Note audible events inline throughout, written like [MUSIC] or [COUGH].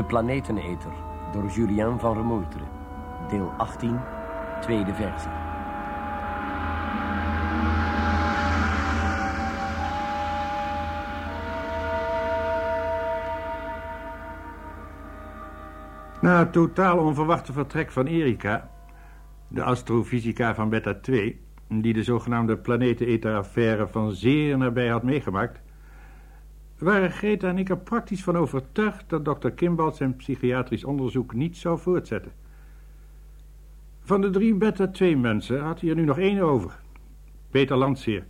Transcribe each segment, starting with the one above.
De Planeteneter door Julien van Remoetre. Deel 18, tweede versie. Na het totaal onverwachte vertrek van Erika, de astrofysica van Beta 2, die de zogenaamde planetenether-affaire van zeer nabij had meegemaakt, waren Greta en ik er praktisch van overtuigd dat dokter Kimball zijn psychiatrisch onderzoek niet zou voortzetten. Van de drie Beta-2-mensen had hij er nu nog één over. Peter Landseer.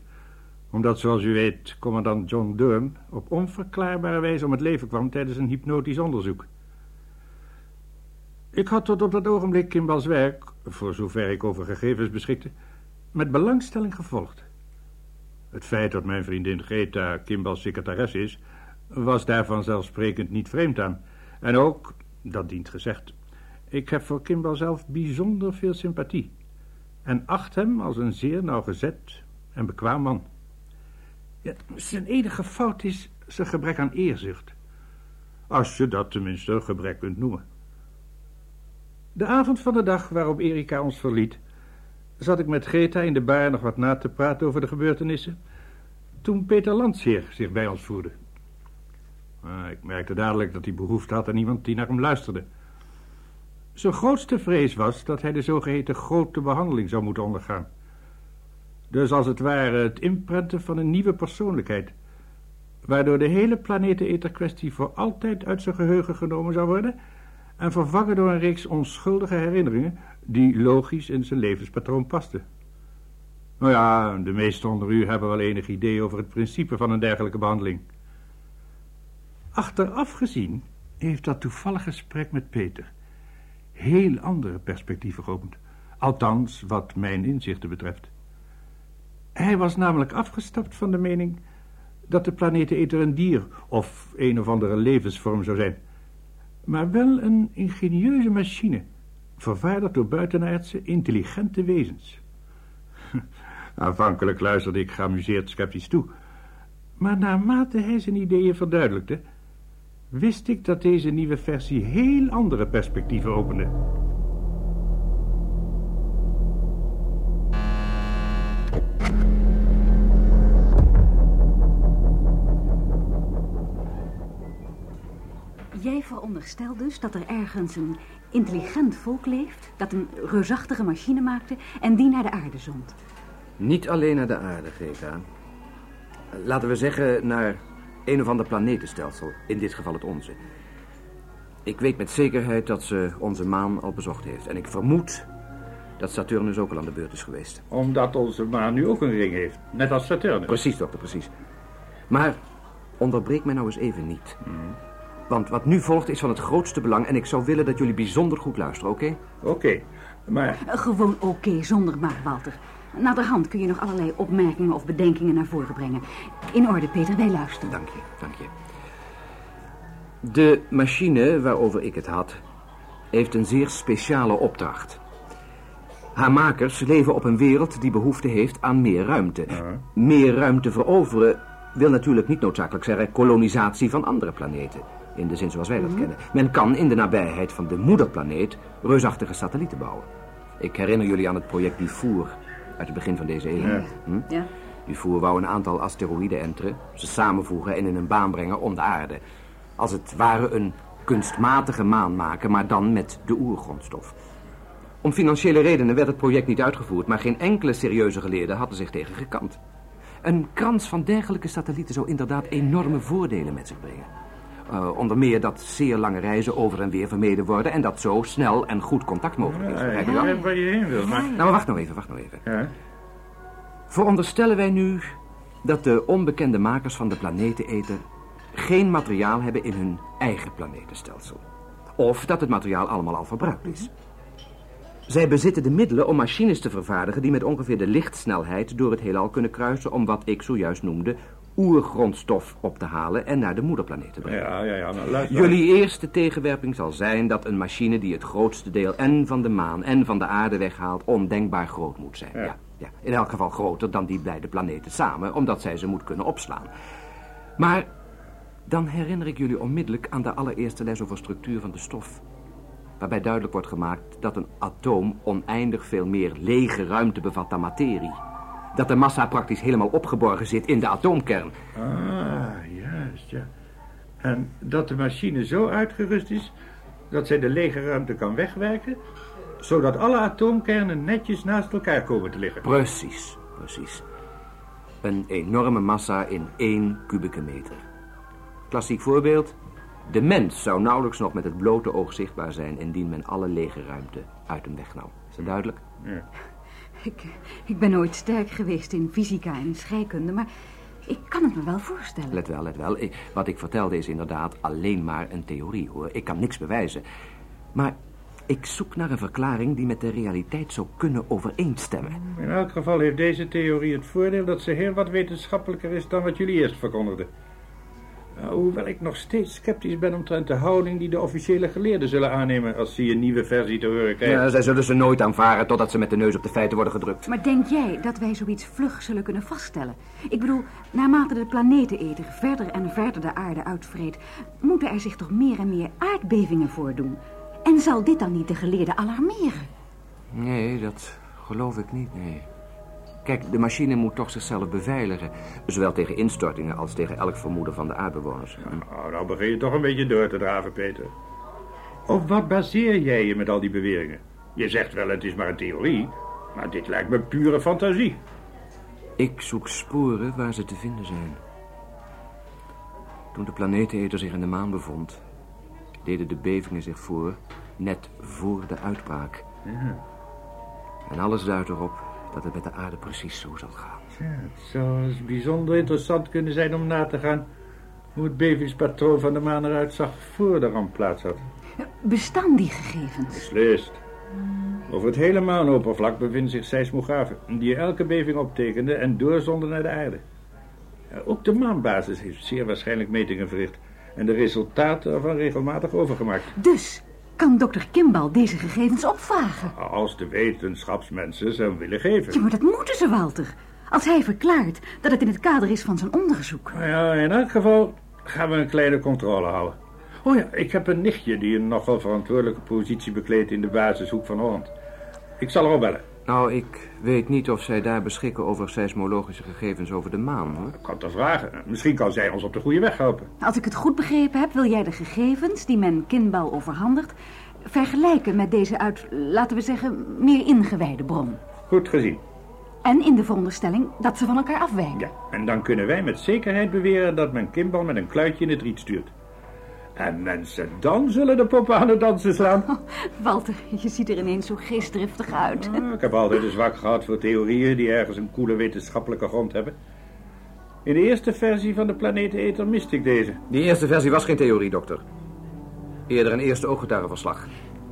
Omdat, zoals u weet, commandant John Durham op onverklaarbare wijze om het leven kwam tijdens een hypnotisch onderzoek. Ik had tot op dat ogenblik Kimball's werk, voor zover ik over gegevens beschikte, met belangstelling gevolgd. Het feit dat mijn vriendin Greta Kimball's secretaris is, was daar vanzelfsprekend niet vreemd aan. En ook, dat dient gezegd, ik heb voor Kimball zelf bijzonder veel sympathie. En acht hem als een zeer nauwgezet en bekwaam man. Zijn enige fout is zijn gebrek aan eerzucht. Als je dat tenminste een gebrek kunt noemen. De avond van de dag waarop Erika ons verliet, zat ik met Greta in de bar nog wat na te praten over de gebeurtenissen, toen Peter Landsheer zich bij ons voerde. Ah, ik merkte dadelijk dat hij behoefte had aan iemand die naar hem luisterde. Zijn grootste vrees was dat hij de zogeheten grote behandeling zou moeten ondergaan. Dus als het ware het inprenten van een nieuwe persoonlijkheid, waardoor de hele planeteneter-kwestie voor altijd uit zijn geheugen genomen zou worden en vervangen door een reeks onschuldige herinneringen die logisch in zijn levenspatroon pasten. Nou ja, de meesten onder u hebben wel enig idee over het principe van een dergelijke behandeling. Achteraf gezien heeft dat toevallig gesprek met Peter heel andere perspectieven geopend. Althans, wat mijn inzichten betreft. Hij was namelijk afgestapt van de mening dat de planeteneter een dier of een of andere levensvorm zou zijn. Maar wel een ingenieuze machine, vervaardigd door buitenaardse, intelligente wezens. [LAUGHS] Aanvankelijk luisterde ik geamuseerd sceptisch toe. Maar naarmate hij zijn ideeën verduidelijkte, wist ik dat deze nieuwe versie heel andere perspectieven opende. Jij veronderstelt dus dat er ergens een intelligent volk leeft... dat een reusachtige machine maakte en die naar de aarde zond. Niet alleen naar de aarde, Greta. Laten we zeggen naar een of ander planetenstelsel, in dit geval het onze. Ik weet met zekerheid dat ze onze maan al bezocht heeft. En ik vermoed dat Saturnus ook al aan de beurt is geweest. Omdat onze maan nu ook een ring heeft, net als Saturnus. Precies, dokter, precies. Maar onderbreek mij nou eens even niet. Want wat nu volgt is van het grootste belang... en ik zou willen dat jullie bijzonder goed luisteren, oké? Oké, maar Eh, Gewoon oké, zonder maar, Walter. Naderhand kun je nog allerlei opmerkingen of bedenkingen naar voren brengen. In orde, Peter, wij luisteren. Dank je, dank je. De machine waarover ik het had, heeft een zeer speciale opdracht. Haar makers leven op een wereld die behoefte heeft aan meer ruimte. Meer ruimte veroveren wil natuurlijk niet noodzakelijk zeggen kolonisatie van andere planeten. In de zin zoals wij dat kennen. Men kan in de nabijheid van de moederplaneet reusachtige satellieten bouwen. Ik herinner jullie aan het project Dufour uit het begin van deze eeuw. Hm? Ja. Dufour wou een aantal asteroïden enteren, ze samenvoegen en in een baan brengen om de aarde. Als het ware een kunstmatige maan maken, maar dan met de oergrondstof. Om financiële redenen werd het project niet uitgevoerd, maar geen enkele serieuze geleerde had er zich tegen gekant. Een krans van dergelijke satellieten zou inderdaad enorme voordelen met zich brengen. Eh, onder meer dat zeer lange reizen over en weer vermeden worden en dat zo snel en goed contact mogelijk is. Wel? ik weet waar je heen wil. Maar... Nou, maar wacht nou even, wacht nou even. Ja. Veronderstellen wij nu dat de onbekende makers van de planeteneter geen materiaal hebben in hun eigen planetenstelsel. Of dat het materiaal allemaal al verbruikt is. Zij bezitten de middelen om machines te vervaardigen die met ongeveer de lichtsnelheid door het heelal kunnen kruisen om wat ik zojuist noemde oergrondstof op te halen en naar de moederplaneet te brengen. Ja, ja, ja, nou luister. Jullie eerste tegenwerping zal zijn dat een machine die het grootste deel en van de maan en van de aarde weghaalt ondenkbaar groot moet zijn. Ja. Ja. Ja, in elk geval groter dan die beide planeten samen, omdat zij ze moet kunnen opslaan. Maar Dan herinner ik jullie onmiddellijk aan de allereerste les over structuur van de stof. Waarbij duidelijk wordt gemaakt dat een atoom oneindig veel meer lege ruimte bevat dan materie. Dat de massa praktisch helemaal opgeborgen zit in de atoomkern. Ah, juist, ja. En dat de machine zo uitgerust is dat zij de lege ruimte kan wegwerken, zodat alle atoomkernen netjes naast elkaar komen te liggen. Precies, precies. Een enorme massa in één kubieke meter. Klassiek voorbeeld. De mens zou nauwelijks nog met het blote oog zichtbaar zijn... indien men alle lege ruimte uit hem wegnam. Is dat duidelijk? Ja. Ik, ik ben nooit sterk geweest in fysica en scheikunde, maar ik kan het me wel voorstellen. Let wel, let wel. Ik- Wat ik vertelde is inderdaad alleen maar een theorie, hoor. Ik kan niks bewijzen. Maar ik zoek naar een verklaring die met de realiteit zou kunnen overeenstemmen. In elk geval heeft deze theorie het voordeel dat ze heel wat wetenschappelijker is dan wat jullie eerst verkondigden. Nou, hoewel ik nog steeds sceptisch ben omtrent de houding die de officiële geleerden zullen aannemen als ze een nieuwe versie te horen krijgen. Ja, zij zullen ze nooit aanvaren totdat ze met de neus op de feiten worden gedrukt. Maar denk jij dat wij zoiets vlug zullen kunnen vaststellen? Ik bedoel, naarmate de planeteneter verder en verder de aarde uitvreet... moeten er zich toch meer en meer aardbevingen voordoen? En zal dit dan niet de geleerden alarmeren? Nee, dat geloof ik niet, nee. Kijk, de machine moet toch zichzelf beveiligen. Zowel tegen instortingen als tegen elk vermoeden van de aardbewoners. Nou, nou begin je toch een beetje door te draven, Peter. Op wat baseer jij je met al die beweringen? Je zegt wel, het is maar een theorie, maar dit lijkt me pure fantasie. Ik zoek sporen waar ze te vinden zijn. Toen de planeteneter zich in de maan bevond... deden de bevingen zich voor net voor de uitbraak. En alles duidt erop dat het met de aarde precies zo zal gaan. Ja, het zou eens bijzonder interessant kunnen zijn om na te gaan hoe het bevingspatroon van de maan eruit zag voor de ramp plaats had. Bestaan die gegevens? Beslist. Over het hele maanoppervlak bevinden zich seismografen die elke beving optekenden en doorzonden naar de aarde. Ook de maanbasis heeft zeer waarschijnlijk metingen verricht en de resultaten ervan regelmatig overgemaakt. Dus kan dokter Kimball deze gegevens opvragen? Als de wetenschapsmensen ze hem willen geven. Ja, maar dat moeten ze, Walter. Als hij verklaart dat het in het kader is van zijn onderzoek. Nou ja, in elk geval gaan we een kleine controle houden. Oh ja, ik heb een nichtje die een nogal verantwoordelijke positie bekleedt in de basishoek van Holland. Ik zal haar opbellen. Nou, ik weet niet of zij daar beschikken over seismologische gegevens over de maan, hoor. Ik kan het haar vragen. Misschien kan zij ons op de goede weg helpen. Als ik het goed begrepen heb, wil jij de gegevens die men Kimball overhandigt... vergelijken met deze uit, laten we zeggen, meer ingewijde bron. Goed gezien. En in de veronderstelling dat ze van elkaar afwijken. Ja, en dan kunnen wij met zekerheid beweren dat men Kimball met een kluitje in het riet stuurt. En mensen, dan zullen de poppen aan het dansen slaan. Walter, je ziet er ineens zo geestdriftig uit. Ah, Ik heb altijd een zwak gehad voor theorieën die ergens een koele wetenschappelijke grond hebben. In de eerste versie van de planeteneter miste ik deze. Die eerste versie was geen theorie, dokter. Eerder een eerste ooggetuigenverslag.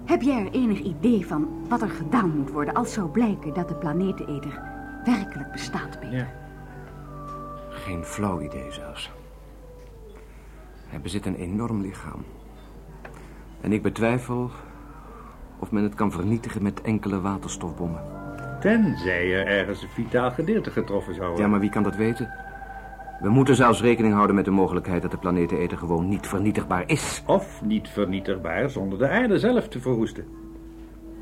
Heb jij er enig idee van wat er gedaan moet worden... als zou blijken dat de planeteneter werkelijk bestaat, Peter? Ja. Geen flauw idee zelfs. Hij bezit een enorm lichaam. En ik betwijfel of men het kan vernietigen met enkele waterstofbommen. Tenzij er ergens een vitaal gedeelte getroffen zou worden. Ja, maar wie kan dat weten? We moeten zelfs rekening houden met de mogelijkheid dat de planeteneter gewoon niet vernietigbaar is. Of niet vernietigbaar zonder de aarde zelf te verwoesten.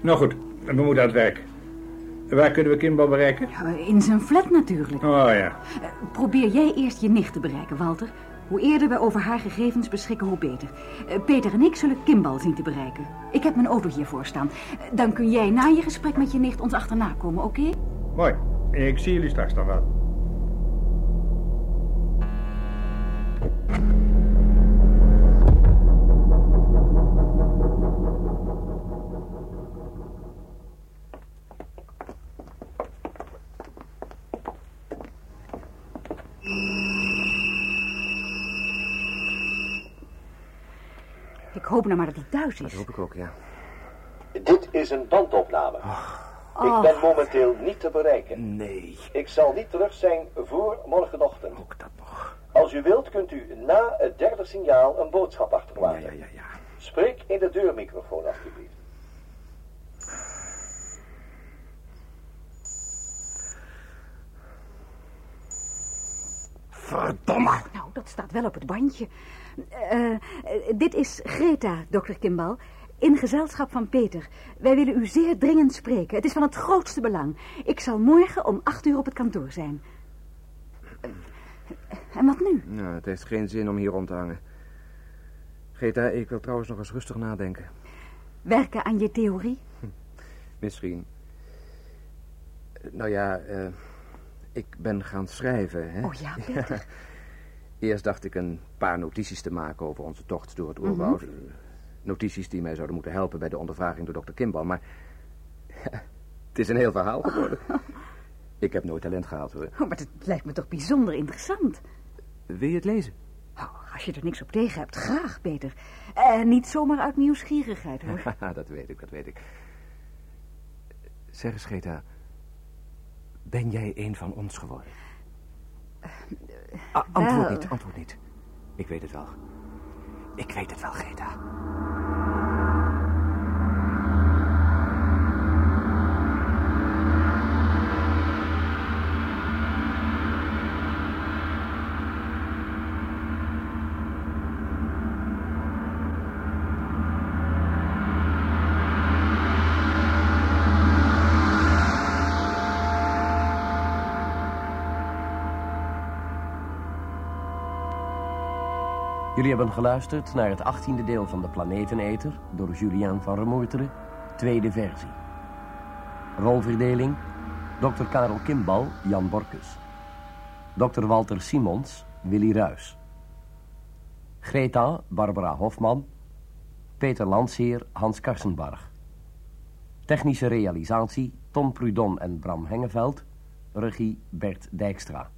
Nou goed, we moeten aan het werk. Waar kunnen we Kimball bereiken? Ja, in zijn flat natuurlijk. Oh ja. Eh, Probeer jij eerst je nicht te bereiken, Walter. Hoe eerder we over haar gegevens beschikken, hoe beter. Eh, Peter en ik zullen Kimball zien te bereiken. Ik heb mijn auto hiervoor staan. Eh, Dan kun jij na je gesprek met je nicht ons achterna komen, oké? Mooi. Ik zie jullie straks dan wel. Hoop nou maar dat hij thuis Dat is. hoop ik ook, ja. Dit is een bandopname. Oh. Ik ben momenteel niet te bereiken. Nee, Ik zal niet terug zijn voor morgenochtend. ook dat nog. Als u wilt kunt u na het derde signaal een boodschap Ja, achterlaten. ja, ja, ja. Spreek in de deurmicrofoon alstublieft. Verdomme! Nou, dat staat wel op het bandje. Eh, eh, dit is Greta, dokter Kimbal. In gezelschap van Peter. Wij willen u zeer dringend spreken. Het is van het grootste belang. Ik zal morgen om acht uur op het kantoor zijn. Eh, En wat nu? Nou, het heeft geen zin om hier rond te hangen. Greta, ik wil trouwens nog eens rustig nadenken. Werken aan je theorie? Misschien. Nou ja, eh, ik ben gaan schrijven, hè? Oh ja, Peter. [LAUGHS] Eerst dacht ik een paar notities te maken over onze tocht door het oerwoud. Notities die mij zouden moeten helpen bij de ondervraging door dokter Kimball, maar... [LAUGHS] het is een heel verhaal geworden. [LAUGHS] Ik heb nooit talent gehad, hoor. Oh, maar het lijkt me toch bijzonder interessant. Wil je het lezen? Oh, als je er niks op tegen hebt, graag, Peter. En niet zomaar uit nieuwsgierigheid, hoor. dat weet ik, dat weet ik. Zeg eens, Greta. Ben jij een van ons geworden? Ah, antwoord niet, antwoord niet. Ik weet het wel. Ik weet het wel, Greta. Jullie hebben geluisterd naar het achttiende deel van de Planeteneter door Julien van Remoeteren, tweede versie. Rolverdeling: Dr. Karel Kimbal, Jan Borkus. Dr. Walter Simons, Willy Ruys. Greta, Barbara Hofman. Peter Landsheer, Hans Karsenbarg. Technische realisatie, Tom Prudon en Bram Hengeveld. Regie, Bert Dijkstra.